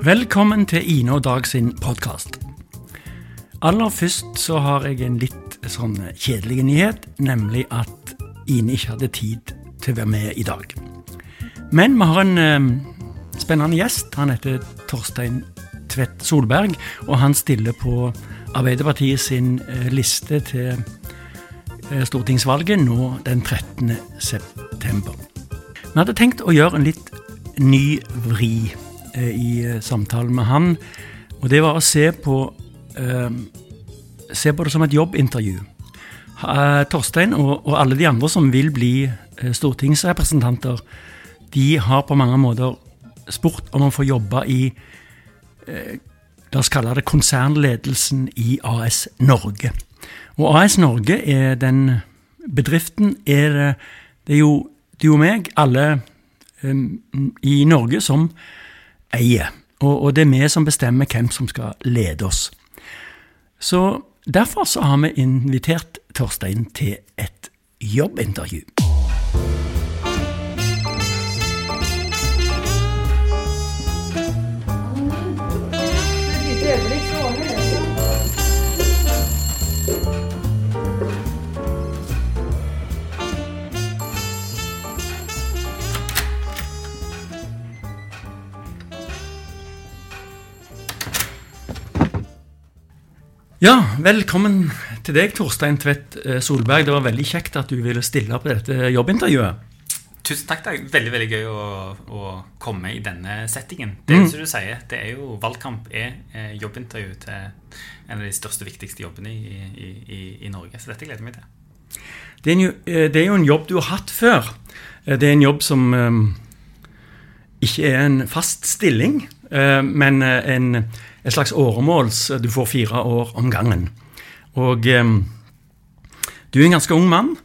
Velkommen til Ine og Dag sin podkast. Aller først så har jeg en litt sånn kjedelig nyhet, nemlig at Ine ikke hadde tid til å være med i dag. Men vi har en eh, spennende gjest. Han heter Torstein Tvedt Solberg, og han stiller på Arbeiderpartiet sin eh, liste til eh, stortingsvalget nå den 13. september. Vi hadde tenkt å gjøre en litt ny vri i eh, samtalen med han, og det var å se på eh, Se på det som et jobbintervju. Torstein og, og alle de andre som vil bli eh, stortingsrepresentanter, de har på mange måter spurt om å få jobbe i eh, La oss kalle det konsernledelsen i AS Norge. Og AS Norge er den bedriften er det, det er jo du og meg, alle eh, i Norge, som eier. Og, og det er vi som bestemmer hvem som skal lede oss. Så derfor så har vi invitert Torstein til et jobbintervju. Ja, velkommen til deg, Torstein Tvedt eh, Solberg. Det var veldig kjekt at du ville stille på dette jobbintervjuet. Tusen takk. Det er veldig veldig gøy å, å komme i denne settingen. Det er jo som du sier, det er jo valgkamp er eh, jobbintervju til en av de største viktigste jobbene i, i, i, i Norge. Så dette gleder jeg meg til. Det er, jo- eh, det er jo en jobb du har hatt før. Det er en jobb som ikke er en fast stilling, men en, et slags åremåls. Du får fire år om gangen. Og eh, du er en ganske ung mann.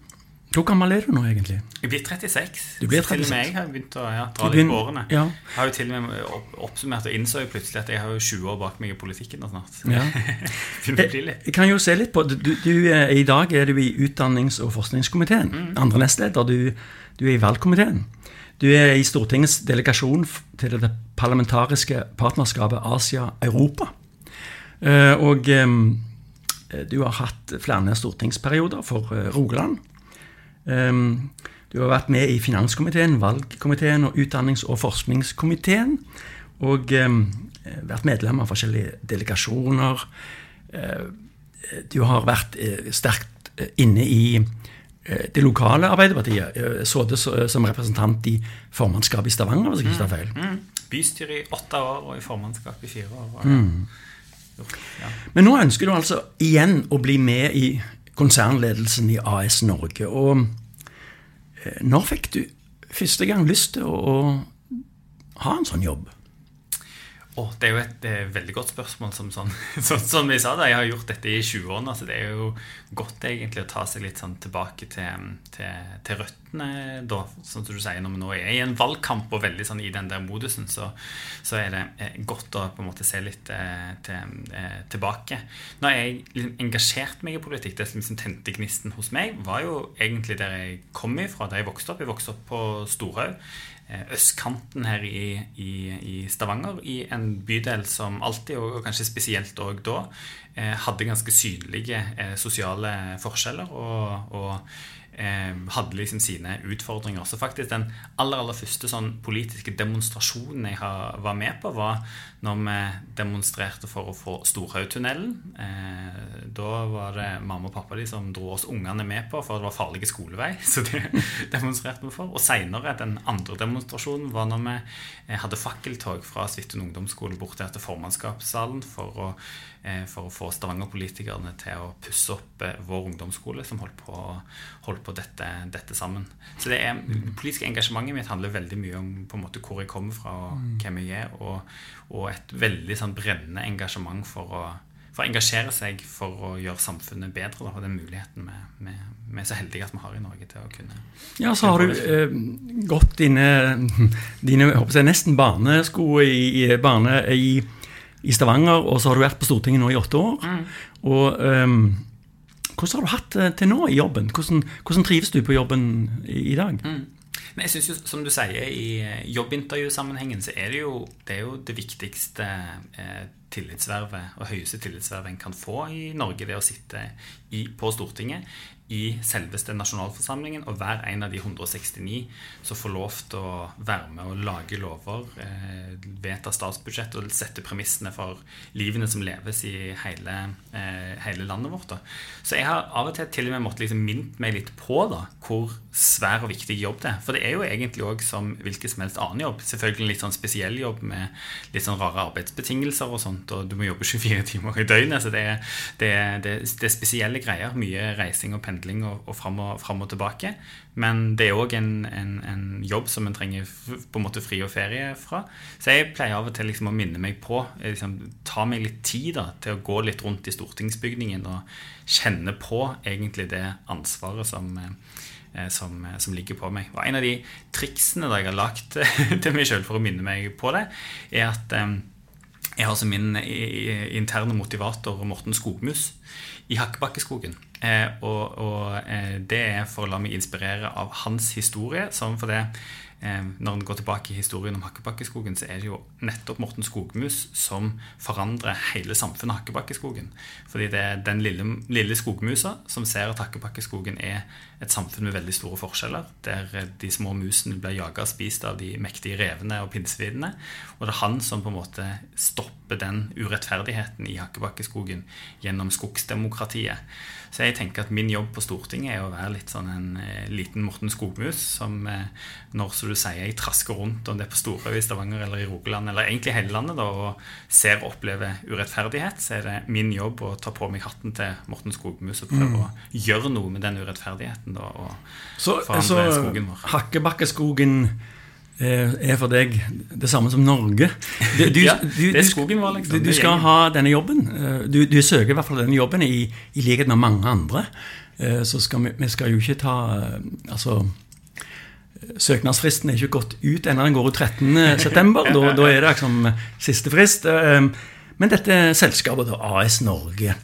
Hvor gammel er du nå, egentlig? Jeg blir 36. Du blir 36. Til og med jeg har begynt å ja, dra litt på årene. ja. Jeg har jo til og med oppsummert og innså jo plutselig at jeg har jo 20 år bak meg i politikken nå snart. Ja. Jeg kan jo se litt på du, du, er, I dag er du i utdannings- og forskningskomiteen. Andre nestleder. Du, du er i valgkomiteen. Du er i Stortingets delegasjon til det parlamentariske partnerskapet Asia-Europa. Eh, og eh, du har hatt flere stortingsperioder for eh, Rogaland. Du har vært med i finanskomiteen, valgkomiteen og utdannings- og forskningskomiteen. Og vært medlem av forskjellige delegasjoner. Du har vært sterkt inne i det lokale Arbeiderpartiet. så Sittet som representant i formannskapet i Stavanger, hvis jeg ikke tar feil. Mm. Bystyre i åtte år og i formannskap i fire år. Mm. ja. Men nå ønsker du altså igjen å bli med i konsernledelsen i AS Norge. Og eh, når fikk du første gang lyst til å, å ha en sånn jobb? Åh, det er jo et eh, veldig godt spørsmål. Som, sånn, så, som vi sa da, Jeg har gjort dette i 20 år nå, så det er jo godt egentlig å ta seg litt sånn tilbake til, til, til røttene. da, Sånn som du sier, Når vi nå er i en valgkamp og veldig sånn i den der modusen, så, så er det eh, godt å på en måte se litt eh, til, eh, tilbake. Når jeg liksom engasjerte meg i politikk, det som liksom tente gnisten hos meg, var jo egentlig der jeg kom ifra, da jeg vokste opp. Jeg vokste opp på Storhaug østkanten her i, i, i Stavanger, i en bydel som alltid, og kanskje spesielt òg da, eh, hadde ganske synlige eh, sosiale forskjeller og, og eh, hadde liksom sine utfordringer. Så faktisk den aller aller første sånn politiske demonstrasjonen jeg var med på, var når vi demonstrerte for å få Storhaugtunnelen. Eh, da var det mamma og pappa de som dro oss ungene med på, for det var farlig skolevei. Så det demonstrerte vi for. Og seinere, den andre demonstrasjonen, var når vi eh, hadde fakkeltog fra Svithun ungdomsskole bort til formannskapssalen for å, eh, for å få Stavanger-politikerne til å pusse opp eh, vår ungdomsskole, som holdt på, holdt på dette, dette sammen. Så det er, det politiske engasjementet mitt handler veldig mye om på en måte hvor jeg kommer fra, og hvem jeg er, og, og et veldig sånn brennende engasjement for å, for å engasjere seg for å gjøre samfunnet bedre. Da, og den muligheten vi, er så heldige at vi har i Norge til å kunne Ja, så har du eh, gått dine, dine jeg nesten barnesko i, i, barne, i, i Stavanger, og så har du vært på Stortinget nå i åtte år. Og um, hvordan har du hatt det til nå i jobben? Hvordan, hvordan trives du på jobben i, i dag? Men jeg synes jo, som du sier, i jobbintervjusammenhengen så er det jo det, er jo det viktigste eh, tillitsvervet og høyeste tillitsvervet en kan få i Norge, det å sitte i, på Stortinget i selveste nasjonalforsamlingen, og hver en av de 169 som får lov til å være med og lage lover, eh, vedta statsbudsjett og sette premissene for livene som leves i hele, eh, hele landet vårt. Da. Så jeg har av og til til og med måttet liksom minne meg litt på da, hvor svær og viktig jobb det er. For det er jo egentlig òg som hvilken som helst annen jobb. Selvfølgelig en litt sånn spesiell jobb med litt sånn rare arbeidsbetingelser og sånt, og du må jobbe 24 timer i døgnet. Så det er, det er, det er spesielle greier. Mye reising og pendling og, og fram og, og tilbake. Men det er òg en, en, en, jobb som en trenger på en måte fri og ferie fra. Så jeg pleier av og til liksom å minne meg på liksom, Ta meg litt tid da, til å gå litt rundt i stortingsbygningen og kjenne på egentlig det ansvaret som eh, Eh, som, eh, som, ligger på meg. Og En av de triksene jeg har lagt til meg sjøl for å minne meg på det, er at jeg har som min interne motivator Morten Skogmus i Hakkebakkeskogen. Eh, og, og eh, det er for å la meg inspirere av hans historie. Som for det når en går tilbake i historien om Hakkebakkeskogen, så er det jo nettopp Morten Skogmus som forandrer hele samfunnet Hakkebakkeskogen. Fordi det er den lille, lille skogmusa som ser at Hakkebakkeskogen er et samfunn med veldig store forskjeller, der de små musene blir jaga og spist av de mektige revene og pinnsvinene. Og det er han som på en måte stopper den urettferdigheten i Hakkebakkeskogen gjennom skogsdemokratiet. Så jeg tenker at min jobb på Stortinget er å være litt sånn en eh, liten Morten Skogmus som eh, når så du sier jeg trasker rundt, om det er på Storøy i Stavanger eller i Rogaland, eller egentlig hele landet, da, og ser og opplever urettferdighet, så er det min jobb å ta på meg hatten til Morten Skogmus og prøve mm. å gjøre noe med den urettferdigheten da, å så, forandre så, skogen vår. Hakkebakkeskogen Eh, er for deg det samme som Norge. Du, du, ja, det er skogen vår, liksom. Du, skal ha denne jobben. Du, du, søker i hvert fall denne jobben i, i likhet med mange andre. Eh, så skal vi, vi skal jo ikke ta Altså Søknadsfristen er ikke gått ut ennå. Den går ut 13.9. Da, da er det liksom siste frist. Men dette selskapet, da, AS Norge,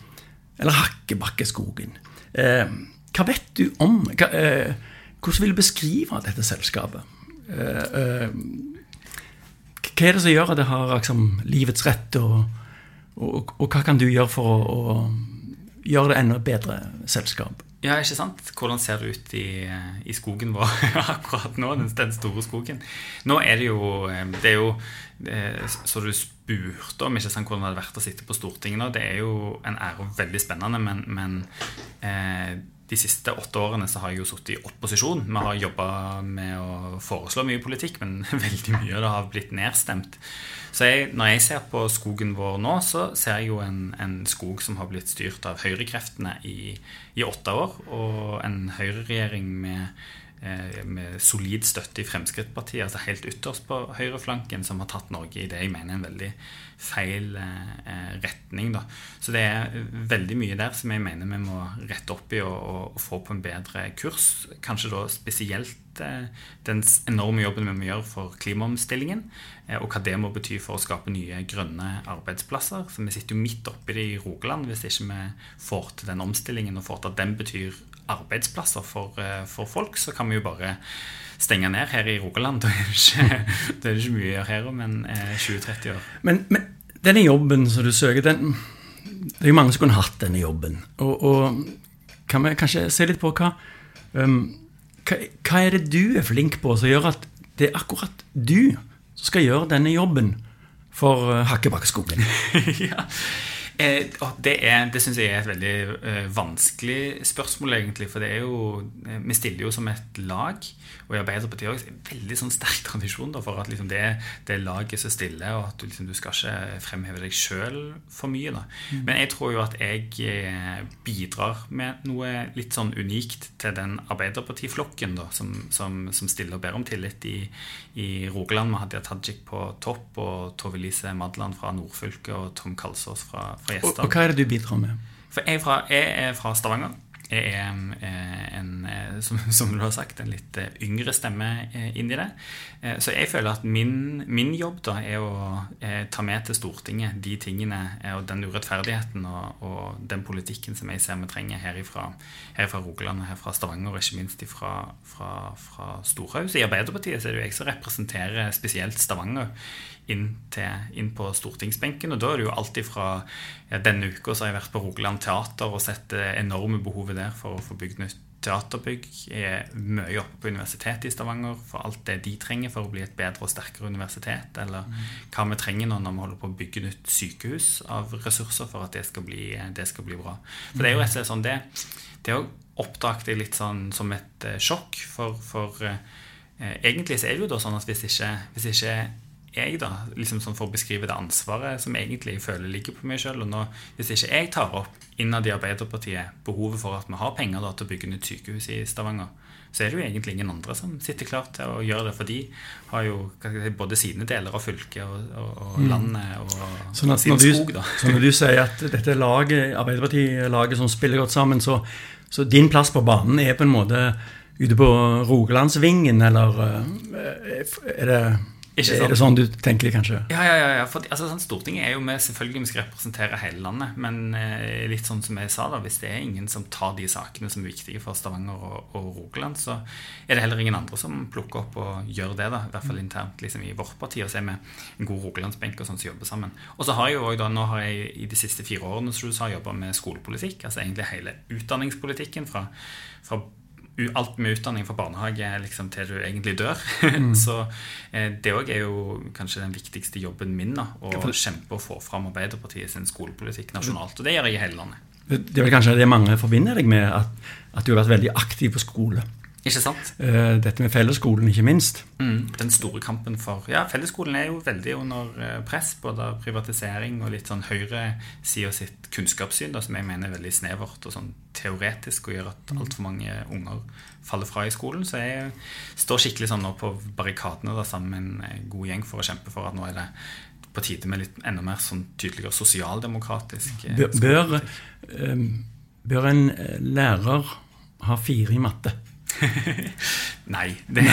eller Hakkebakkeskogen Hva vet du om Hvordan vil du beskrive dette selskapet? Eh, eh, hva er det som gjør at det har liksom, livets rett, og, og, og, hva kan du gjøre for å, å gjøre det enda bedre selskap? Ja, ikke sant? Hvordan ser det ut i, i skogen vår akkurat nå? Den, den, store skogen. Nå er det jo eh, Det er jo Så du spurte om ikke sant, hvordan det hadde vært å sitte på Stortinget nå. Det er jo en ære og veldig spennende, men, men eh, de siste åtte årene så har jeg jo sittet i opposisjon. Vi har jobba med å foreslå mye politikk, men veldig mye av det har blitt nedstemt. Så jeg, når jeg ser på skogen vår nå, så ser jeg jo en, en skog som har blitt styrt av høyrekreftene i, i åtte år, og en høyreregjering med med solid støtte i Fremskrittspartiet, altså helt ytterst på høyreflanken, som har tatt Norge i det jeg mener er en veldig feil eh, retning. Da. Så det er veldig mye der som jeg mener vi må rette opp i og, og, få på en bedre kurs. Kanskje da spesielt eh, den enorme jobben vi må gjøre for klimaomstillingen, eh, og hva det må bety for å skape nye grønne arbeidsplasser. Så vi sitter jo midt oppi det i Rogaland hvis ikke vi får til den omstillingen og får til at den betyr arbeidsplasser for, eh, for, folk, så kan vi jo bare stenge ned her i Rogaland. Det er ikke, det er ikke mye å gjøre her om en 20-30 eh, år. Men, men, denne jobben som du søker, den, det er jo mange som kunne hatt denne jobben. Og, og kan vi kanskje se litt på hva, um, hva, hva er det du er flink på som gjør at det er akkurat du som skal gjøre denne jobben for uh, Hakkebakkeskogen? ja. Eh, det er, det syns jeg er et veldig eh, vanskelig spørsmål, egentlig. For det er jo eh, Vi stiller jo som et lag. Og i Arbeiderpartiet også, er det veldig sånn sterk tradisjon da, for at liksom, det, det laget som stiller, og at du, liksom, du skal ikke fremheve deg sjøl for mye. Da. Mm. Men jeg tror jo at jeg bidrar med noe litt sånn unikt til den Arbeiderpartiflokken da, som, som, som, stiller og ber om tillit i, i Rogaland med Hadia Tajik på topp, og Tove Lise Madland fra nordfylket og Tom Kalsås fra, fra og, og, hva er det du bidrar med? For jeg er fra, jeg er fra Stavanger. jeg er en, en, eh, som, som, du har sagt, en litt eh, yngre stemme inn i det. Så jeg føler at min, min jobb da er å ta med til Stortinget de tingene og den urettferdigheten og, og den politikken som jeg ser vi trenger her fra Rogaland og her fra Stavanger, og ikke minst fra, fra, fra Storhaus. I Arbeiderpartiet så er det jo jeg som representerer spesielt Stavanger inn, til, inn, på stortingsbenken. Og da er det jo alltid fra ja, Denne uka så har jeg vært på Rogaland Teater og sett det enorme behovet der for å få bygd nytt teaterbygg. Er mye oppe på Universitetet i Stavanger for alt det de trenger for å bli et bedre og sterkere universitet. Eller mm. hva vi trenger nå når vi holder på å bygge nytt sykehus av ressurser for at det skal bli, det skal bli bra. For det er jo rett og slett sånn det, det oppdaget jeg litt sånn som et uh, sjokk. For, for eh, egentlig så er det jo da sånn at hvis ikke, hvis ikke jeg, da, liksom sånn for å beskrive det ansvaret som egentlig jeg føler ligger på meg sjøl. Hvis ikke jeg tar opp innad i Arbeiderpartiet behovet for at vi har penger da, til å bygge nytt sykehus i Stavanger, så er det jo egentlig ingen andre som sitter klart til å gjøre det. For de har jo både sine deler av fylket og, og, og mm. landet og sånn sin skog. da. Så når du sier at dette laget, Arbeiderparti-laget som spiller godt sammen, så, så din plass på banen er på en måte ute på Rogalandsvingen, eller eh, er det er det sånn du tenker kanskje? Ja, ja, ja. For, altså, sånn, Stortinget er jo med, selvfølgelig vi skal representere hele landet. Men eh, litt sånn som jeg sa da, hvis det er ingen som tar de sakene som er viktige for Stavanger og, og Rogaland, så er det heller ingen andre som plukker opp og gjør det. da, I hvert fall internt liksom, i vårt parti. Og så er vi en god rogalandsbenk og sånn som jobber sammen. Og så har jeg jo også, da, nå har jeg i de siste fire årene som du sa, jobba med skolepolitikk. Altså egentlig hele utdanningspolitikken fra, fra alt med utdanning fra barnehage liksom, til du egentlig dør. Mm. så eh, det òg er jo kanskje den viktigste jobben min. Da, å kjempe og få fram Arbeiderpartiet sin skolepolitikk nasjonalt. Og det gjør jeg i hele landet. Det er vel kanskje det mange forbinder deg med, at, at du har vært veldig aktiv på skole. Ikke sant? Eh, dette med fellesskolen, ikke minst. Mm, den store kampen for Ja, fellesskolen er jo veldig under eh, press, både privatisering og litt sånn høyresida sitt kunnskapssyn, da, som jeg mener er veldig snevert og sånn teoretisk og gjør at mm. altfor mange unger faller fra i skolen. Så jeg står skikkelig sånn nå på barrikadene da, sammen med en eh, god gjeng for å kjempe for at nå er det på tide med litt enda mer sånn tydeligere sosialdemokratisk bør, bør, bør en lærer ha fire i matte? Nei. Det,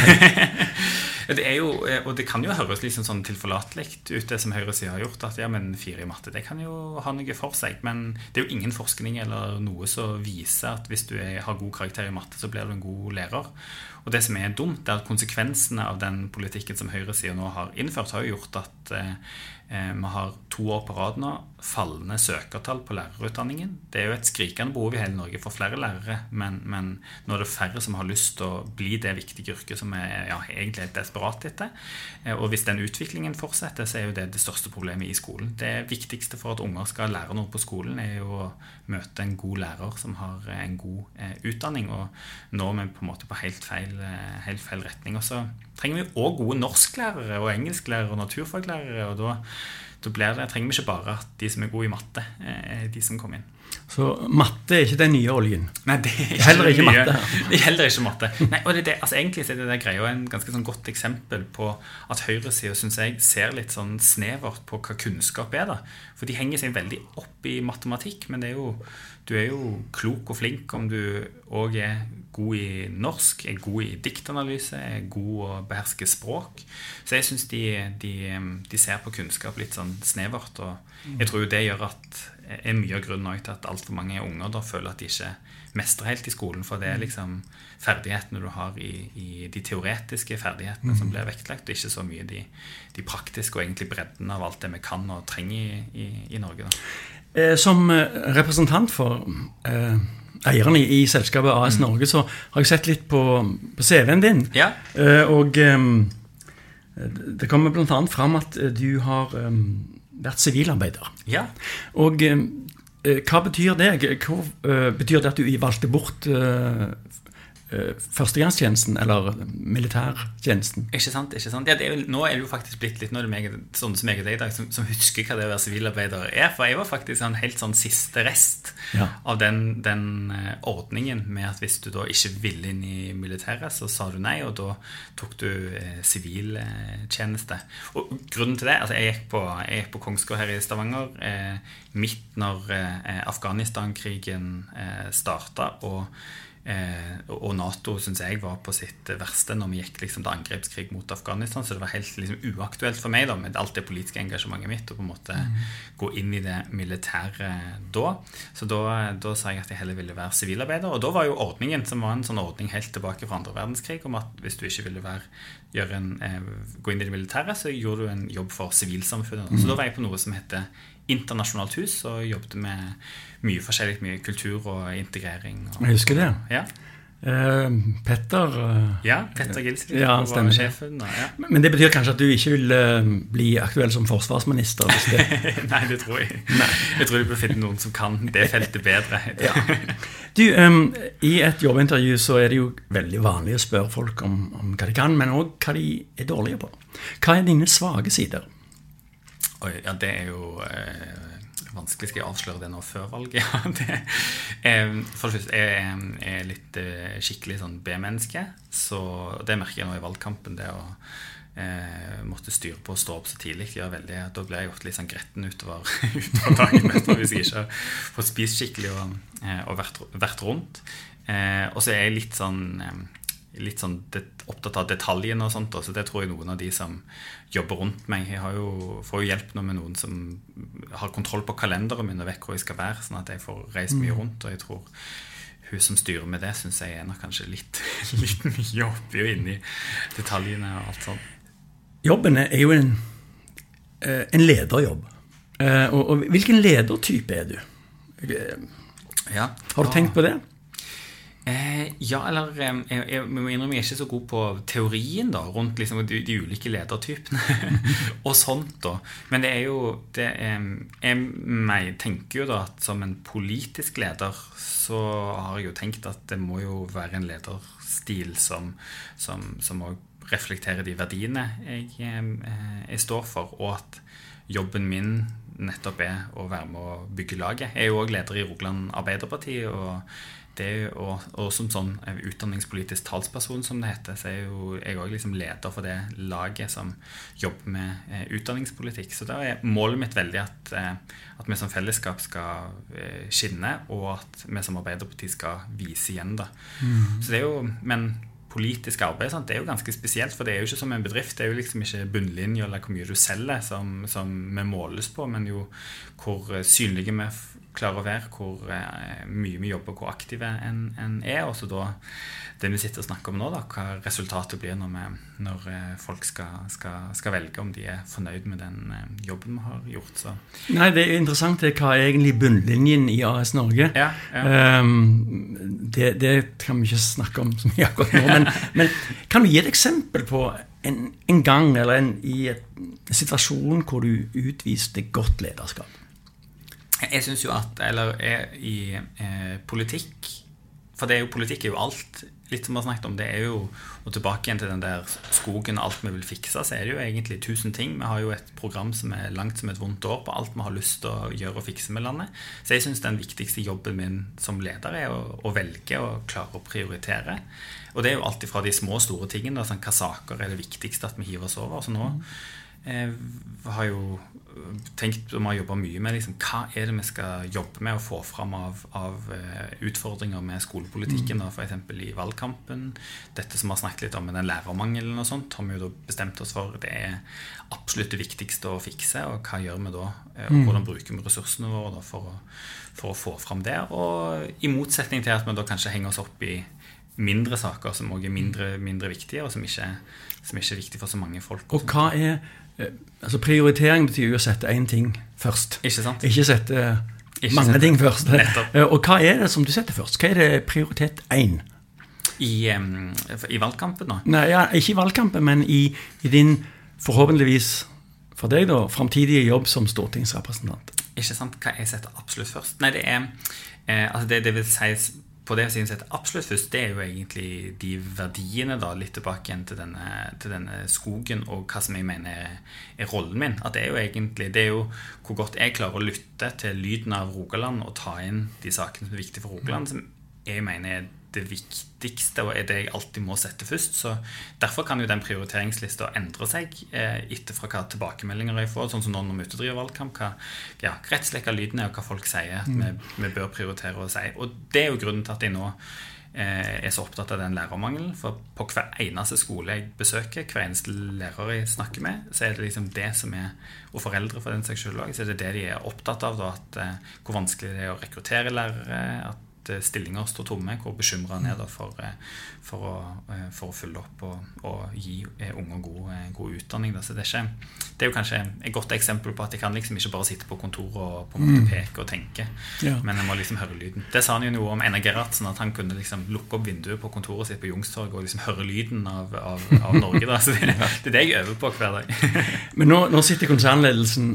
det, er jo, eh, og det kan jo høres liksom sånn tilforlatelig ut, det som høyresida har gjort. At ja, men fire i matte, det kan jo ha noe for seg. Men det er jo ingen forskning eller noe som viser at hvis du er, har god karakter i matte, så blir du en god lærer. Og det som er dumt, det er at konsekvensene av den politikken som høyresida nå har innført, har jo gjort at eh, Eh, vi har to år på rad nå fallende søkertall på lærerutdanningen. Det er jo et skrikende behov i hele Norge for flere lærere, men, men nå er det færre som har lyst til å bli det viktige yrket som vi ja, egentlig er desperat etter. Eh, og hvis den utviklingen fortsetter, så er jo det det største problemet i skolen. Det viktigste for at unger skal lære noe på skolen, er jo å møte en god lærer som har en god eh, utdanning. Og nå er vi på en måte på helt feil, eh, helt feil retning. Og så trenger vi òg gode norsklærere og engelsklærere og naturfaglærere. og da da blir det, trenger vi ikke bare at de som er gode i matte, er de som kommer inn. Så matte er ikke den nye oljen? Nei, det er ikke heller ikke matte. Det er heller ikke matte. Nei, og det, det, altså Egentlig er det der greia en ganske sånn godt eksempel på at høyresida ser litt sånn snevert på hva kunnskap er. da. For de henger seg veldig opp i matematikk, men det er jo, du er jo klok og flink om du òg er god i norsk, er god i diktanalyse, er god å beherske språk. Så jeg syns de, de, de, ser på kunnskap litt sånn snevert. Og jeg tror det gjør at er mye av grunnen til at altfor mange unger da føler at de ikke mestrer helt i skolen. For det er liksom ferdighetene du har i, i de teoretiske ferdighetene som blir vektlagt, og ikke så mye de, de, praktiske og egentlig bredden av alt det vi kan og trenger i, i, i Norge. da. Eh, som eh, representant for eh, eierne i, selskapet AS mm. Norge, så har jeg sett litt på, på CV-en din. Ja. Eh, og eh, det kommer bl.a. fram at du har eh, vært sivilarbeider. Ja. Og hva betyr det? Hvor, betyr det at du valgte bort eh, førstegangstjenesten, eller militærtjenesten. Ikke sant? ikke sant? Ja, er jo, nå er det jo faktisk blitt litt nå det meg, sånn som jeg og deg i dag, som, som, husker hva det å være sivilarbeider er. For jeg var faktisk en helt sånn siste rest ja. av den, den uh, ordningen med at hvis du da ikke ville inn i militæret, så sa du nei, og da tok du siviltjeneste. Eh, og grunnen til det altså Jeg gikk på, jeg gikk på Kongsgård her i Stavanger eh, midt når Afghanistan-krigen eh, starta. og Eh, og Nato syns jeg var på sitt verste når vi gikk liksom, til angrepskrig mot Afghanistan. Så det var helt liksom, uaktuelt for meg da, med alt det politiske engasjementet mitt å på en måte mm. gå inn i det militære da. Så da, da, sa jeg at jeg heller ville være sivilarbeider. Og da var jo ordningen, som var en sånn ordning helt tilbake fra andre verdenskrig, om at hvis du ikke ville være, en, eh, gå inn i det militære, så gjorde du en jobb for sivilsamfunnet. Mm. Så da var jeg på noe som heter internasjonalt hus og jobbet med mye forskjellig. Mye kultur og integrering. Og, jeg husker det. Ja. Uh, Petter uh, Ja, Petter Gilsvik ja, var sjefen. Og, ja. Men det betyr kanskje at du ikke vil uh, bli aktuell som forsvarsminister? Det... Nei, det tror jeg. Nei. Jeg tror du bør finne noen som kan det feltet bedre. ja. Du, um, I et jobbintervju så er det jo veldig vanlig å spørre folk om, om hva de kan, men òg hva de er dårlige på. Hva er dine svake sider? Oi, ja, det er jo eh, vanskelig. Skal jeg avsløre det nå før valget? Ja, det, eh, for det første, jeg er litt eh, skikkelig sånn B-menneske. Så det merker jeg nå i valgkampen. det å eh, måtte styre på å stå opp så tidlig. Veldig, da blir jeg ofte litt sånn gretten utover, utover dagen etter hvis jeg ikke fått spist skikkelig og, eh, og vært, vært, rundt. Eh, og så er jeg litt sånn litt sånn opptatt av detaljene og sånt. Så det tror jeg noen av de som jobber rundt meg Jeg jo, får jo hjelp nå med noen som har kontroll på kalenderen min og vet hvor jeg skal være, sånn at jeg får reist mye mm. rundt. Og jeg tror hun som styrer med det, syns jeg er nok kanskje litt, litt mye oppi og inni detaljene og alt sånt. Jobben er jo en, eh, en lederjobb. Eh, og, og hvilken ledertype er du? Ja. Har du tenkt på det? Eh, ja, eller eh, jeg, jeg, må innrømme jeg er ikke så god på teorien da, rundt liksom, de, de, ulike ledertypene og sånt. da. Men det er jo det, eh, Jeg jeg, tenker jo da at som en politisk leder så har jeg jo tenkt at det må jo være en lederstil som, som, som reflekterer de verdiene eh, jeg står for, og at jobben min nettopp er å være med å bygge laget. Jeg er jo òg leder i Rogaland Arbeiderparti. og det, og, og, som sånn eh, utdanningspolitisk talsperson, som det heter, så er jo jeg òg liksom leder for det laget som jobber med eh, utdanningspolitikk. Så da er målet mitt veldig at, eh, at, vi som fellesskap skal eh, skinne, og at vi som Arbeiderparti skal vise igjen. da. Mm. Så det er jo, Men politisk arbeid sant? det er jo ganske spesielt, for det er jo ikke som en bedrift. Det er jo liksom ikke bunnlinje eller hvor mye du selger som, som vi måles på, men jo hvor synlige vi klarer å være, hvor eh, mye vi jobber, hvor aktive en, en er. Og så da det vi sitter og snakker om nå, da, hva resultatet blir når, vi, når eh, folk skal, skal, skal, velge om de er fornøyd med den eh, jobben vi har gjort. Så. Nei, Det er interessant det, hva er egentlig bunnlinjen i AS Norge. Ja, ja. Um, det, det, kan vi ikke snakke om så mye akkurat nå. Men, men kan du gi et eksempel på en, en gang eller en, i en situasjon hvor du utviste godt lederskap? Jeg syns jo at Eller i eh, politikk For det er jo politikk er jo alt. Litt som vi har snakket om, det er jo Og tilbake igjen til den der skogen og alt vi vil fikse, så er det jo egentlig tusen ting. Vi har jo et program som er langt som et vondt år på alt vi har lyst til å gjøre og fikse med landet. Så jeg syns den viktigste jobben min som leder er å, å velge og klare å prioritere. Og det er jo alltid fra de små og store tingene. Sånn, hva saker er det viktigste at vi hiver oss over? Så nå eh, har jo tenkt og vi har jobba mye med liksom, hva er det vi skal jobbe med å få fram av, av eh, utfordringer med skolepolitikken. Mm. F.eks. i valgkampen. Dette som vi har snakket litt om med den lærermangelen og sånt, har vi jo da bestemt oss for det er absolutt det viktigste å fikse. Og hva gjør vi da? Eh, og mm. hvordan bruker vi ressursene våre for, å, for, å, få fram det? Og i motsetning til at vi da kanskje henger oss opp i mindre saker som også er mindre, mindre viktige, og som ikke, som ikke er viktige for så mange folk. Og hva er altså Prioritering betyr jo å sette én ting først. Ikke sant? Ikke sette ikke mange sette. ting først. Nettopp. Eh, og hva er det som du setter først? Hva er det prioritet én? I, um, I, valgkampen, da? Nei, ja, Ikke i valgkampen, men i, i din forhåpentligvis for deg da, framtidige jobb som stortingsrepresentant. Ikke sant? Hva jeg setter absolutt først? Nei, det er eh, altså det, det vil si på det å sette absolutt først, det er jo egentlig de verdiene, da, litt tilbake igjen til denne, til denne skogen, og hva som jeg mener er, er, rollen min. At det er jo egentlig det er jo hvor godt jeg klarer å lytte til lyden av Rogaland og ta inn de sakene som er viktige for Rogaland, som jeg mener er det viktigste og er det jeg alltid må sette først. så Derfor kan jo den prioriteringslista endre seg eh, etter fra hva tilbakemeldinger jeg får. Sånn som nå når vi utedriver valgkamp. Hva ja, rettslekka lyden er, og hva folk sier at vi, mm. vi, bør prioritere å si. Og det er jo grunnen til at jeg nå eh, er så opptatt av den lærermangelen. For på hver eneste skole jeg besøker, hver eneste lærer jeg snakker med, så er det liksom det som er Og foreldre for den saks skyld òg, så er det det de er opptatt av. Da, at, eh, hvor vanskelig det er å rekruttere lærere. at Eh, stillinger står tomme, hvor bekymra han er for, eh, for, å, eh, for, å, fylle opp og, og gi unger god, god utdanning. Så det er, ikke, det er, jo kanskje et godt eksempel på at jeg kan liksom ikke bare sitte på kontoret og på en måte mm. peke og tenke, ja. men jeg må liksom høre lyden. Det sa han jo noe om Einar Gerhardsen, at han kunne liksom lukke opp vinduet på kontoret sitt på Youngstorget og liksom høre lyden av, av, av Norge. Da. Så det, det, er det jeg øver på hver dag. men nå, nå sitter konsernledelsen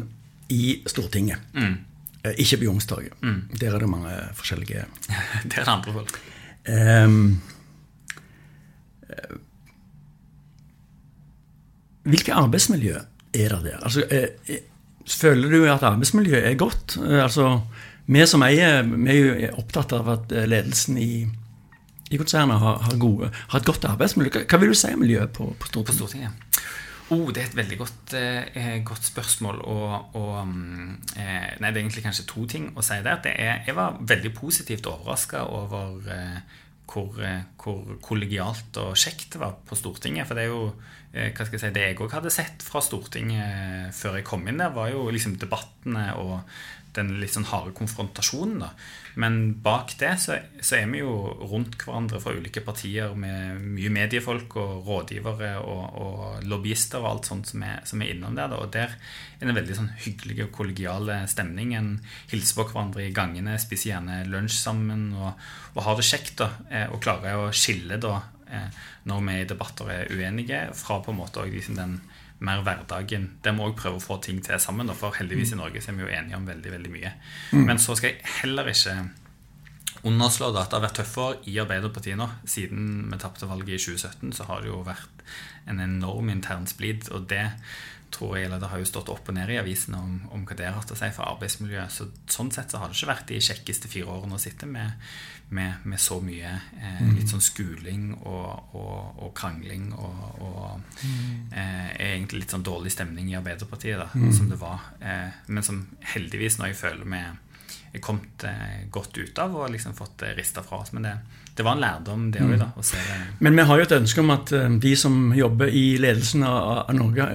i Stortinget. Mm. Eh, ikke på Youngstorget. Mm. Der er det mange forskjellige Der er det andre folk. Um, hvilke arbeidsmiljø er det der? Altså, er, føler du at arbeidsmiljøet er godt? Altså, vi som eier, vi er jo opptatt av at ledelsen i, i konsernet har, har, gode, har, et godt arbeidsmiljø. Hva vil du si om miljøet på, på Stortinget? På Stortinget? Oh, det er et veldig godt, eh, godt spørsmål. Og, og mm, eh, Nei, det er egentlig kanskje to ting å si der. Det er, jeg var veldig positivt overraska over eh, hvor, eh, hvor, kollegialt og kjekt det var på Stortinget. For det er jo eh, hva skal jeg si, det jeg òg hadde sett fra Stortinget før jeg kom inn der, var jo liksom debattene og den litt sånn harde konfrontasjonen. da. Men bak det så, så, er vi jo rundt hverandre fra ulike partier med mye mediefolk og rådgivere og, og lobbyister og alt sånt som er, som er innom der. Da. Og der er det en veldig sånn hyggelig og kollegial stemning. En hilser på hverandre i gangene, spiser gjerne lunsj sammen og, og har det kjekt. da, eh, Og klarer å skille da eh, når vi i debatter er uenige, fra på en måte liksom den mer hverdagen. Der må òg prøve å få ting til sammen. For heldigvis i Norge er vi jo enige om veldig veldig mye. Mm. Men så skal jeg heller ikke underslå at det har vært tøffere i Arbeiderpartiet nå. Siden vi tapte valget i 2017, så har det jo vært en enorm intern splid. Og det tror jeg, eller det har jo stått opp og ned i avisene om, om hva det har hatt å si for arbeidsmiljøet. Så, sånn sett så har det ikke vært de kjekkeste fire årene å sitte med med, med så mye eh, mm. litt sånn skuling og, og, og krangling og, og mm. eh, egentlig litt sånn dårlig stemning i Arbeiderpartiet, da, mm. som det var. Eh, men som heldigvis nå jeg føler vi er kommet eh, godt ut av og liksom fått eh, rista fra oss. Men det, det var en lærdom, det òg, mm. Men vi har jo et ønske om at eh, de som jobber i ledelsen av, av Norge,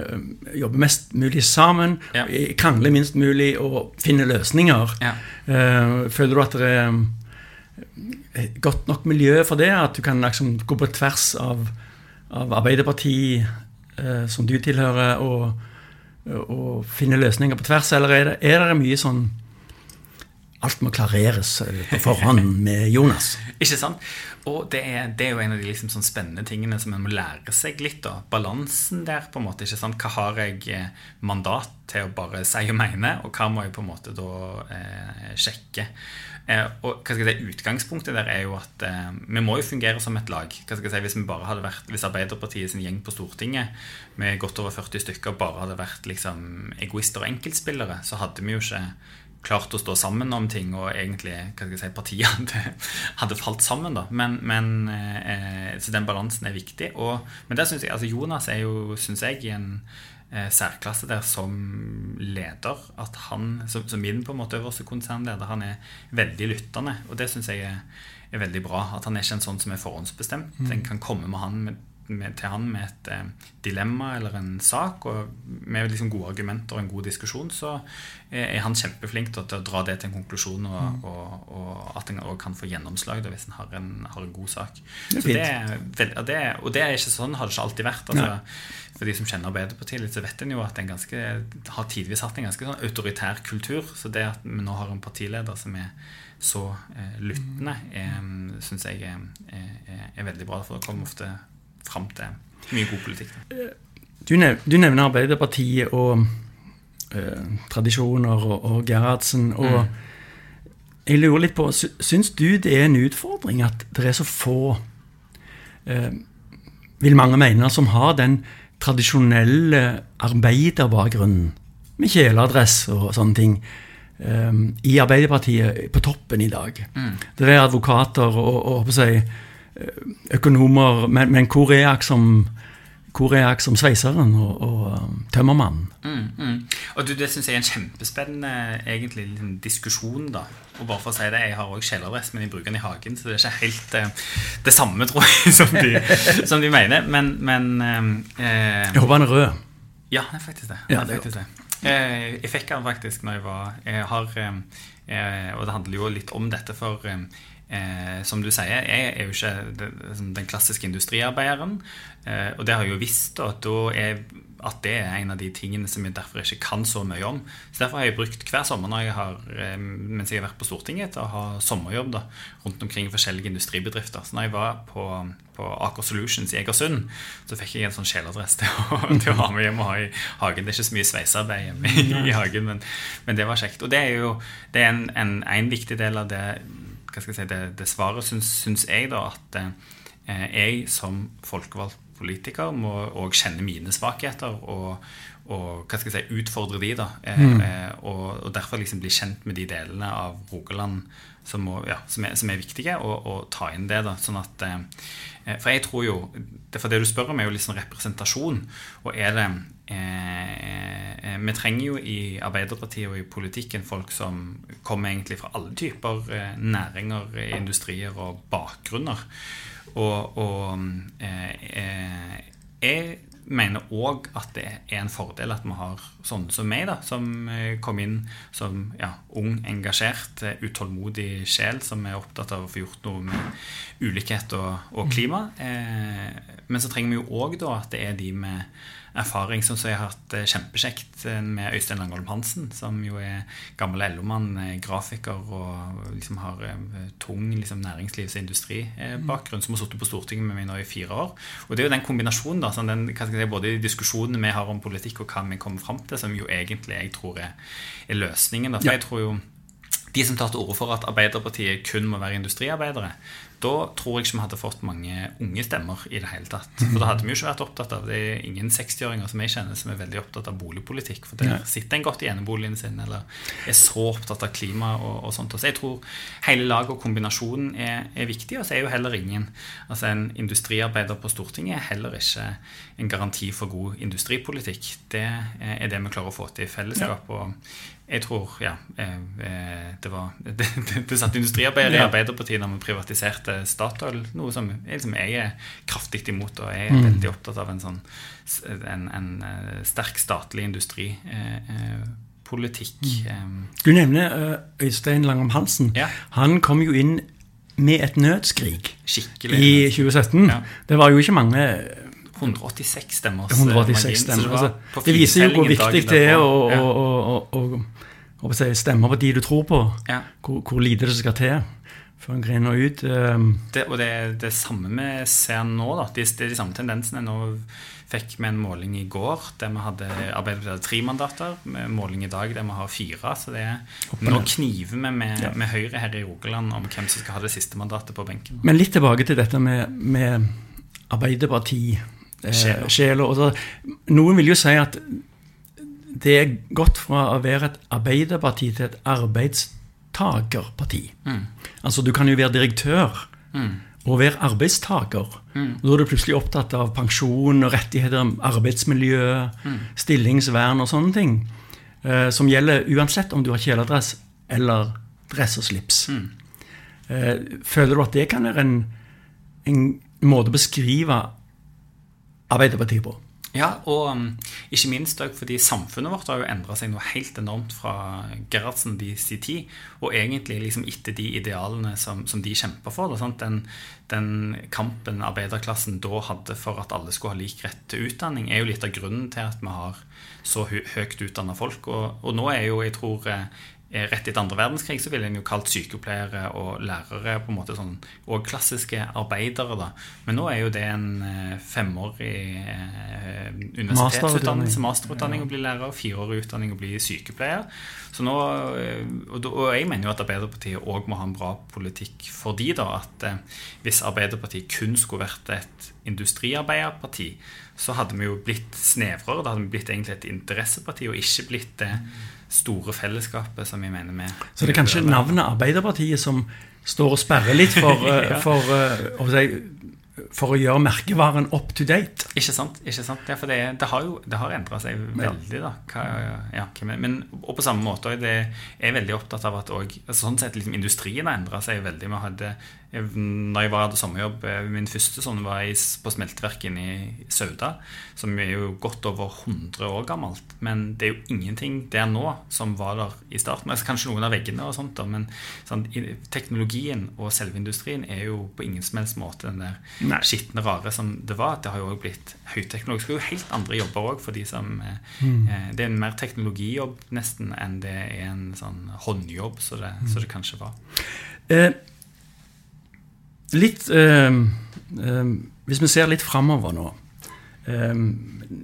jobber mest mulig sammen, ja. krangler minst mulig og finner løsninger. Ja. Føler du at det er godt nok miljø for det? At du kan liksom gå på tvers av, av Arbeiderpartiet, eh, som du tilhører, og, og, finne løsninger på tvers? Eller er det, er det mye sånn Alt må klareres eh, på forhånd med Jonas? Ikke sant? Og det er, det er, jo en av de liksom sånn spennende tingene som en må lære seg litt. da, Balansen der. på en måte, ikke sant? Hva har jeg eh, mandat til å bare si og mene, og hva må jeg på en måte da eh, sjekke? Eh, og hva skal jeg si, Utgangspunktet der er jo at eh, vi må jo fungere som et lag. hva skal jeg si, Hvis vi bare hadde vært, hvis Arbeiderpartiet sin gjeng på Stortinget med godt over 40 stykker bare hadde vært liksom egoister og enkeltspillere, så hadde vi jo ikke klart å stå sammen om ting, og egentlig hva skal jeg si, partiet hadde, hadde falt sammen. da, men, men eh, Så den balansen er viktig. Og, men der synes jeg, altså Jonas er jo, syns jeg, i en eh, særklasse der som leder. At han, som, som min på en måte øverste konsernleder, han er veldig lyttende. Og det syns jeg er, er, veldig bra. At han er ikke en sånn som er forhåndsbestemt. Mm. En kan komme med han med med, til han med et eh, dilemma eller en sak, og med liksom gode argumenter og en god diskusjon, så er han kjempeflink til, å dra det til en konklusjon, og, mm. og, og at en kan få gjennomslag da, hvis en har en, har en god sak. Det det er, det, og det er ikke sånn, har det ikke alltid vært. Altså, for de som kjenner Arbeiderpartiet litt, så vet en jo at en ganske, har tidvis hatt en ganske sånn autoritær kultur. Så det at vi nå har en partileder som er så eh, lyttende, syns jeg er, er, er, veldig bra. For det kommer ofte fram til mye god politikk. Du, du nevner Arbeiderpartiet og eh, tradisjoner og, og Gerhardsen. og mm. jeg lurer litt på, Syns du det er en utfordring at det er så få, eh, vil mange mene, som har den tradisjonelle arbeiderbakgrunnen, med kjeledress og sånne ting, eh, i Arbeiderpartiet på toppen i dag? Mm. Det er advokater og, og, og eh, økonomer, men, men hvor er jeg som er jeg som sveiseren og, og um, tømmermannen? Mm, mm. Og du, Det syns jeg er en kjempespennende egentlig, diskusjon. da. Og bare for å si det, Jeg har òg kjeledress, men jeg bruker den i hagen, så det er ikke helt eh, det samme, tror jeg, som de, som de mener. Men, men eh, Jeg håper han er rød. Ja, det er faktisk det. Ja, det er faktisk det. Eh, jeg fikk den faktisk når jeg var jeg har, Og det handler jo litt om dette, for Eh, som du sier, jeg er jo ikke liksom, den klassiske industriarbeideren. Eh, og det har jeg jo visst at, er, at, det er en av de tingene som jeg derfor ikke kan så mye om. Så Derfor har jeg brukt hver sommer når jeg har, eh, mens jeg har vært på Stortinget, til å ha sommerjobb da, rundt omkring i forskjellige industribedrifter. Så når jeg var på, på Aker Solutions i Egersund, så fikk jeg en sånn kjeledress til, til, å ha med hjem og ha i hagen. Det er ikke så mye sveisearbeid hjemme i, i hagen, men, men, det var kjekt. Og det er jo det er en, en, en viktig del av det hva skal jeg si, det, det svaret syns, jeg da at eh, jeg som folkevalgt politiker må òg kjenne mine svakheter og, og hva skal jeg si, utfordre de da. Eh, mm. Eh, og, og, derfor liksom bli kjent med de delene av Rogaland som, må, ja, som, er, som er, viktige, og, og, ta inn det. da, sånn at eh, For jeg tror jo For det du spør om, er jo liksom representasjon. Og er det eh, Vi trenger jo i Arbeiderpartiet og i politikken folk som kommer egentlig fra alle typer eh, næringer, industrier og bakgrunner. Og, og eh, jeg mener òg at det er en fordel at vi har sånne som meg, da, som eh, kom inn som ja, ung, engasjert, eh, utålmodig sjel som er opptatt av å få gjort noe med ulikhet og, og klima. Eh, men så trenger vi jo òg at det er de med erfaring som jeg har hatt kjempekjekt med Øystein Langholm Hansen, som jo er gammel LO-mann, grafiker og liksom har tung liksom, næringslivs- og industribakgrunn, som har sittet på Stortinget med meg nå i fire år. Og det er jo den kombinasjonen, da, sånn den, si, både de diskusjonene vi har om politikk, og hva vi kommer fram til, som jo egentlig jeg tror er, er løsningen. Da. For ja. jeg tror jo de som tar til orde for at Arbeiderpartiet kun må være industriarbeidere, da tror jeg ikke vi hadde fått mange unge stemmer i det hele tatt. For da hadde vi jo ikke vært opptatt av Det er ingen 60-åringer som jeg kjenner som er veldig opptatt av boligpolitikk. For der sitter en godt i eneboligen sin eller er så opptatt av klima og, og sånt. Så jeg tror hele laget og kombinasjonen er, er viktig. Og så er jo heller ingen Altså en industriarbeider på Stortinget er heller ikke en garanti for god industripolitikk. Det er det vi klarer å få til i fellesskap. og jeg tror, ja eh, eh, Det var det, det, det satt industriarbeidere i Arbeiderpartiet når vi privatiserte Statoil. Noe som liksom, jeg er kraftig imot, og jeg er mm. veldig opptatt av en sånn en, en eh, sterk statlig industripolitikk. Mm. Du nevner Øystein Langholm Hansen. Ja. Han kom jo inn med et nødskrik Skikkelig. i 2017. Ja. Det var jo ikke mange 186 stemmer. 186 stemmer. Altså, det viser jo hvor viktig det er å, å, å stemme på de du tror på. Ja. Hvor, hvor, lite det skal til før en griner ut. Um. Det, og det er det samme vi ser nå. Da. Det er de samme tendensene. Nå fikk vi en måling i går der vi hadde Arbeiderpartiet hadde tre mandater. Med måling i dag der vi har fire. Så det er, nå kniver vi med, ja. med Høyre her i Rogaland om hvem som skal ha det siste mandatet på benken. Men litt tilbake til dette med, med Arbeiderpartiet eh, sjela. Noen vil jo si at det er gått fra å være et arbeiderparti til et arbeidstakerparti. Mm. Altså, du kan jo være direktør mm. og være arbeidstaker. Mm. Da er du plutselig opptatt av pensjon og rettigheter, arbeidsmiljø, mm. stillingsvern og sånne ting. Eh, som gjelder uansett om du har kjeledress eller dress og slips. Mm. Eh, føler du at det kan være en, en måte å beskrive Arbeiderpartiet på. Ja, og um, ikke minst òg fordi samfunnet vårt har jo endra seg noe helt enormt fra Gerhardsen de sin tid, og egentlig liksom etter de idealene som, som de kjempa for. Den, den, kampen arbeiderklassen da hadde for at alle skulle ha lik rett til utdanning, er jo litt av grunnen til at vi har så høyt utdanna folk. Og, og, nå er jo, jeg tror, eh, rett etter andre verdenskrig så ville en jo kalt sykepleiere og lærere på en måte sånn, og klassiske arbeidere. da. Men nå er jo det en eh, femårig eh, universitetsutdannelse, masterutdanning å bli lærer, fireårig utdanning å bli sykepleier. Så nå, eh, og, og jeg mener jo at Arbeiderpartiet òg må ha en bra politikk for de da, at eh, Hvis Arbeiderpartiet kun skulle vært et industriarbeiderparti, så hadde vi jo blitt snevrere. Da hadde vi blitt egentlig et interesseparti, og ikke blitt det store fellesskapet som vi mener vi Så det er kanskje navnet Arbeiderpartiet som står og sperrer litt for, eh, ja. for, for, for, å gjøre merkevaren up to date? Ikke sant. ikke sant? Ja, for det, det har jo det har endra seg veldig. da. Hva, ja, men, og på samme måte det er jeg veldig opptatt av at også, altså sånn sett liksom, industrien har endra seg veldig. Vi hadde når jeg var hadde sommerjobb eh, Min første sånn var på smelteverket i Sauda, som er jo godt over 100 år gammelt. Men det er jo ingenting der nå som var der i starten. Altså, kanskje noen av veggene, og sånt, men sånn, teknologien og selve industrien er jo på ingen som helst måte den der skitne, rare som det var. Det har jo også blitt høyteknologisk. Det er jo helt andre jobber òg for de som eh, mm. eh, Det er en mer teknologijobb nesten enn det er en sånn håndjobb, så det, mm. så det kanskje var. Eh, litt eh, eh, Hvis vi ser litt framover nå eh,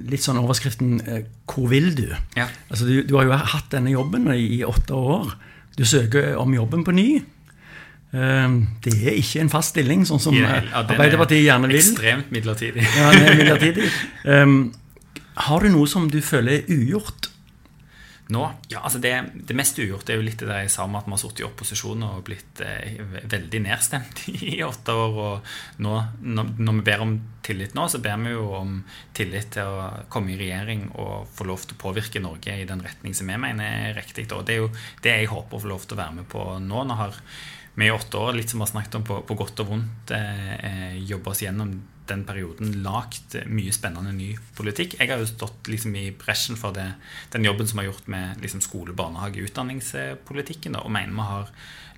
Litt sånn overskriften 'Hvor vil du?' Ja. Altså, du, du, har jo hatt denne jobben i, i åtte år. Du søker om jobben på ny. Det er ikke en fast stilling, sånn som ja, Arbeiderpartiet gjerne vil. Ekstremt midlertidig. ja, den er midlertidig. Um, har du noe som du føler er ugjort? Nå? Ja, altså det, det mest ugjort er jo litt det der jeg sa med at vi har sittet i opposisjon og blitt eh, veldig nedstemt i åtte år. Og nå, når, vi ber om tillit nå, så ber vi jo om tillit til å komme i regjering og få lov til å påvirke Norge i den retning som vi mener er riktig. Og det er jo det jeg håper å få lov til å være med på nå. Nå har vi i åtte år, litt som vi har snakket om på, på godt og vondt, eh, eh jobba oss gjennom den perioden lagd mye spennende ny politikk. Jeg har jo stått liksom i bresjen for det, den jobben som har gjort med liksom skole-, barnehage-, utdanningspolitikken. Da, og mener vi har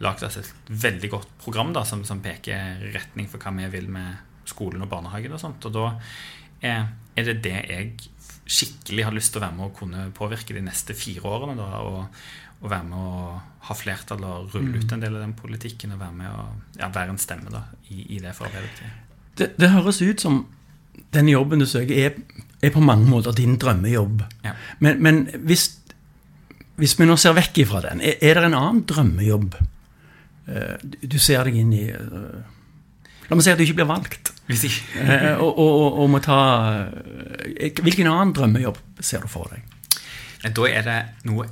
lagd et veldig godt program da, som, som, peker retning for hva vi vil med skolen og barnehagen. Og sånt, og da er, er, det det jeg skikkelig har lyst til å være med og kunne påvirke de neste fire årene. Da, og, å være med å ha flertall og rulle ut mm. en del av den politikken og være med å ja, være en stemme da, i, i det for Arbeiderpartiet det, det, høres ut som den jobben du søker, er, er på mange måter din drømmejobb. Ja. Men, men hvis, hvis, vi nå ser vekk ifra den, er, er det en annen drømmejobb uh, du ser deg inn i? Uh, la meg si at du ikke blir valgt. uh, og, og, og, og, må ta Hvilken annen drømmejobb ser du for deg? Da er det noe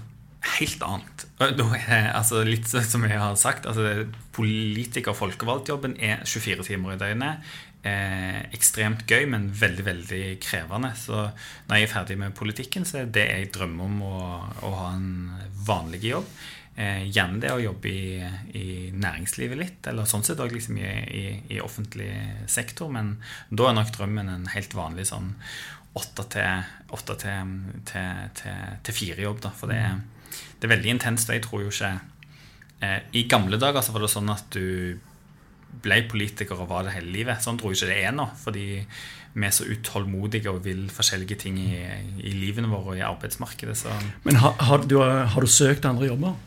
helt annet. Er altså, litt som jeg har sagt, altså, politiker- folkevalgtjobben er 24 timer i døgnet eh, ekstremt gøy, men veldig veldig krevende. Så når jeg er ferdig med politikken, så er det jeg drømmer om å, å ha en vanlig jobb. Eh, gjerne det å jobbe i, i, næringslivet litt, eller sånn sett òg liksom i, i, i, offentlig sektor. Men da er nok drømmen en helt vanlig sånn åtte til, fire-jobb. For det er, det er veldig intenst. og jeg tror jo ikke eh, I gamle dager så var det sånn at du ble politiker og var det hele livet. Sånn tror jeg ikke det er nå. Fordi vi er så utålmodige og vil forskjellige ting i, i livene våre og i arbeidsmarkedet. Så. Men har, har, du, har, du, søkt andre jobber?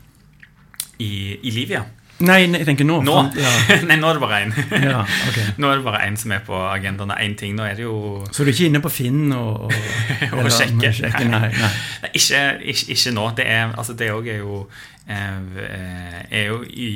I, i livet, ja. Nei, jeg tenker nå. Nå, ja. Nei, nå er det bare én. ja, okay. Nå er det bare én som er på agendaen. Én ting. Nå er det jo Så du er ikke inne på Finn og, og, og sjekke? Nei, nei. nei. Ikke, ikke, ikke, nå. Det er, altså, det er jo er jo i,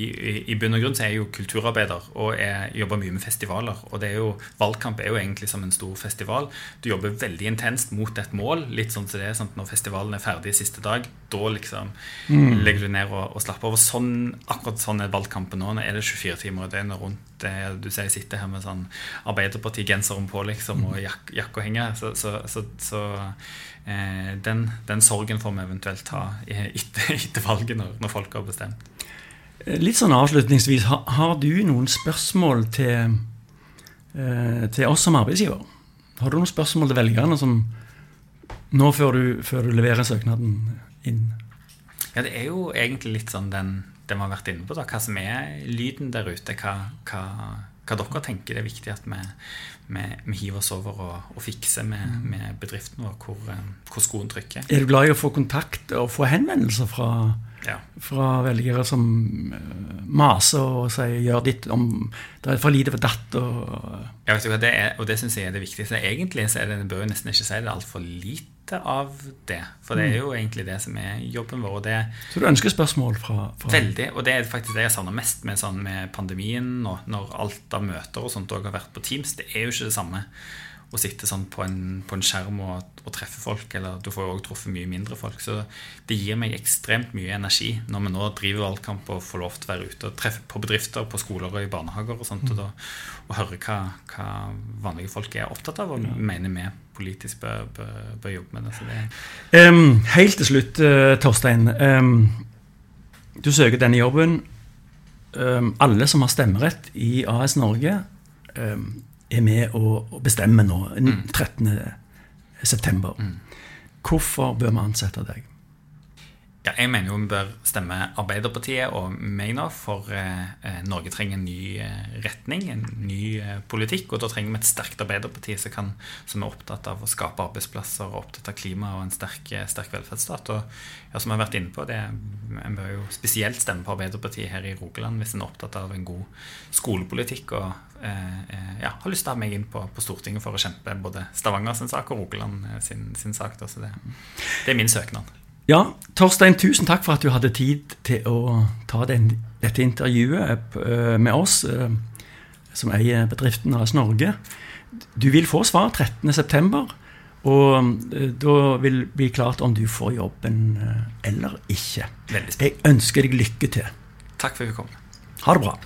i, bunn og grunn så er jeg jo kulturarbeider og jeg jobber mye med festivaler. Og det er jo, valgkamp er jo egentlig som en stor festival. Du jobber veldig intenst mot et mål. Litt sånn som det er sånn når festivalen er ferdig siste dag. Da liksom mm. legger du ned og, og slapper av. Sånn, akkurat sånn er valgkampen nå. Nå er det 24 timer i døgnet rundt. Det, du jeg sitter her med sånn Arbeiderparti-genseren på liksom, og jak jakke og henger. så, så, så, så Eh, den, den, sorgen får vi eventuelt ta etter, etter valget, når, når, folk har bestemt. Eh, litt sånn avslutningsvis, har, har du noen spørsmål til, eh, til, oss som arbeidsgiver? Har du noen spørsmål til velgerne som nå før du, før du leverer søknaden inn? Ja, det er jo egentlig litt sånn den, den vi har vært inne på. da, Hva som er lyden der ute. Hva, hva, hva dere tenker det er viktig at vi, vi, vi hiver oss over og, og fikser med, mm. med bedriften vår, hvor, eh, hvor, skoen trykker. Er du glad i å få kontakt og få henvendelser fra, Ja. fra velgere som eh, maser og sier 'gjør ditt om det er for lite for datt'. og... Ja, vet du det er, og det syns jeg er det viktigste. Egentlig så er det, det bør jeg nesten ikke si det er altfor lite av det. For det er jo egentlig det som er jobben vår. og det Så du ønsker spørsmål fra, fra Veldig, og det er faktisk det jeg savner mest med, sånn, med pandemien og når alt av møter og sånt òg har vært på Teams. Det er jo ikke det samme å sitte sånn på en, på en skjerm og, og treffe folk. Eller du får jo også truffet mye mindre folk. Så det gir meg ekstremt mye energi når vi nå driver valgkamp og får lov til å være ute og treffe på bedrifter, på skoler og i barnehager og sånt, og, da, og høre hva, hva vanlige folk er opptatt av og mener vi politisk bør, bør, bør jobbe med det. Det um, Helt til slutt, uh, Torstein. Um, du søker denne jobben. Um, alle som har stemmerett i AS Norge, em, er med å bestemme nå, 13. september. Hvorfor bør vi ansette deg? Ja, jeg mener jo vi bør stemme Arbeiderpartiet og meg nå, for eh, eh, Norge trenger en ny eh, retning, en ny eh, politikk. Og da trenger vi et sterkt Arbeiderparti som, kan, som er opptatt av å skape arbeidsplasser og opptatt av klima og en sterk, eh, sterk velferdsstat. Og ja, som jeg har vært inne på, det, en bør jo spesielt stemme på Arbeiderpartiet her i Rogaland hvis en er opptatt av en god skolepolitikk og ja, har lyst til å ha meg inn på, på Stortinget for å kjempe både Stavanger sin sak og Rogaland eh, sin, sin sak. Da, så det, det er min søknad. Ja, Torstein, tusen takk for at du hadde tid til å ta den, dette intervjuet eh, med oss, eh, som eier bedriften AS Norge. Du vil få svar 13.9, og eh, da vil det bli klart om du får jobben eh, eller ikke. Jeg ønsker deg lykke til. Takk for at du kom. Ha det bra.